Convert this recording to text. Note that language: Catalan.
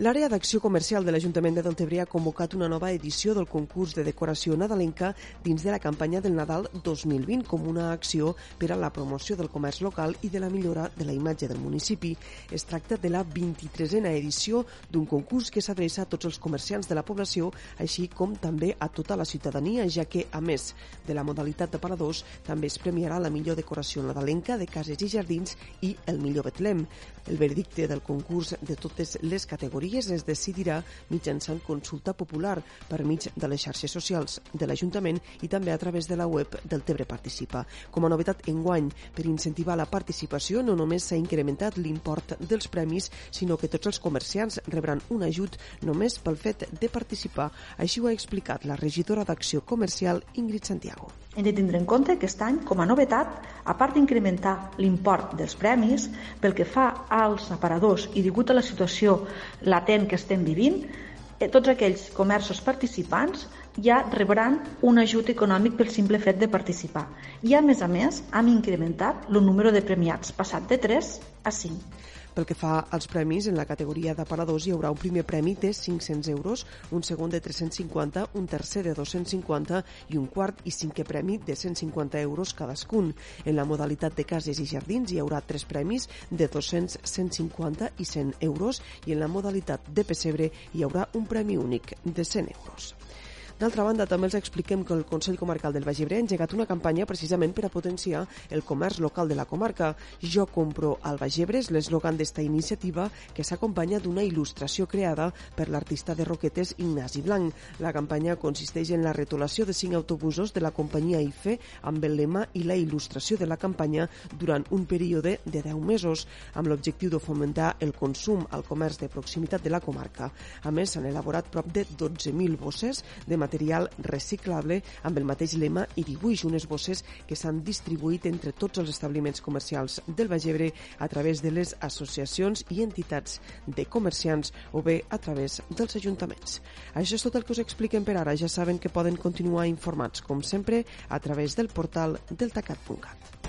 L'àrea d'acció comercial de l'Ajuntament de Deltebre ha convocat una nova edició del concurs de decoració nadalenca dins de la campanya del Nadal 2020 com una acció per a la promoció del comerç local i de la millora de la imatge del municipi. Es tracta de la 23a edició d'un concurs que s'adreça a tots els comerciants de la població, així com també a tota la ciutadania, ja que, a més de la modalitat de paradors, també es premiarà la millor decoració nadalenca de cases i jardins i el millor Betlem. El veredicte del concurs de totes les categories es decidirà mitjançant consulta popular per mig de les xarxes socials de l'Ajuntament i també a través de la web del Tebre Participa. Com a novetat enguany, per incentivar la participació, no només s'ha incrementat l'import dels premis, sinó que tots els comerciants rebran un ajut només pel fet de participar. Així ho ha explicat la regidora d'Acció Comercial, Ingrid Santiago. Hem de tindre en compte que aquest any, com a novetat, a part d'incrementar l'import dels premis, pel que fa als aparadors i degut a la situació latent que estem vivint, eh, tots aquells comerços participants ja rebran un ajut econòmic pel simple fet de participar. I a més a més hem incrementat el número de premiats, passat de 3 a 5. Pel que fa als premis, en la categoria d'aparadors hi haurà un primer premi de 500 euros, un segon de 350, un tercer de 250 i un quart i cinquè premi de 150 euros cadascun. En la modalitat de cases i jardins hi haurà tres premis de 200, 150 i 100 euros i en la modalitat de pessebre hi haurà un premi únic de 100 euros. D'altra banda, també els expliquem que el Consell Comarcal del Baix Ebre ha engegat una campanya precisament per a potenciar el comerç local de la comarca. Jo compro al Baix Ebre és l'eslògan d'esta iniciativa que s'acompanya d'una il·lustració creada per l'artista de roquetes Ignasi Blanc. La campanya consisteix en la retolació de cinc autobusos de la companyia IFE amb el lema i la il·lustració de la campanya durant un període de 10 mesos, amb l'objectiu de fomentar el consum al comerç de proximitat de la comarca. A més, s'han elaborat prop de 12.000 bosses de material material reciclable amb el mateix lema i dibuix unes bosses que s'han distribuït entre tots els establiments comercials del Baix Ebre a través de les associacions i entitats de comerciants o bé a través dels ajuntaments. Això és tot el que us expliquem per ara. Ja saben que poden continuar informats, com sempre, a través del portal deltacat.cat.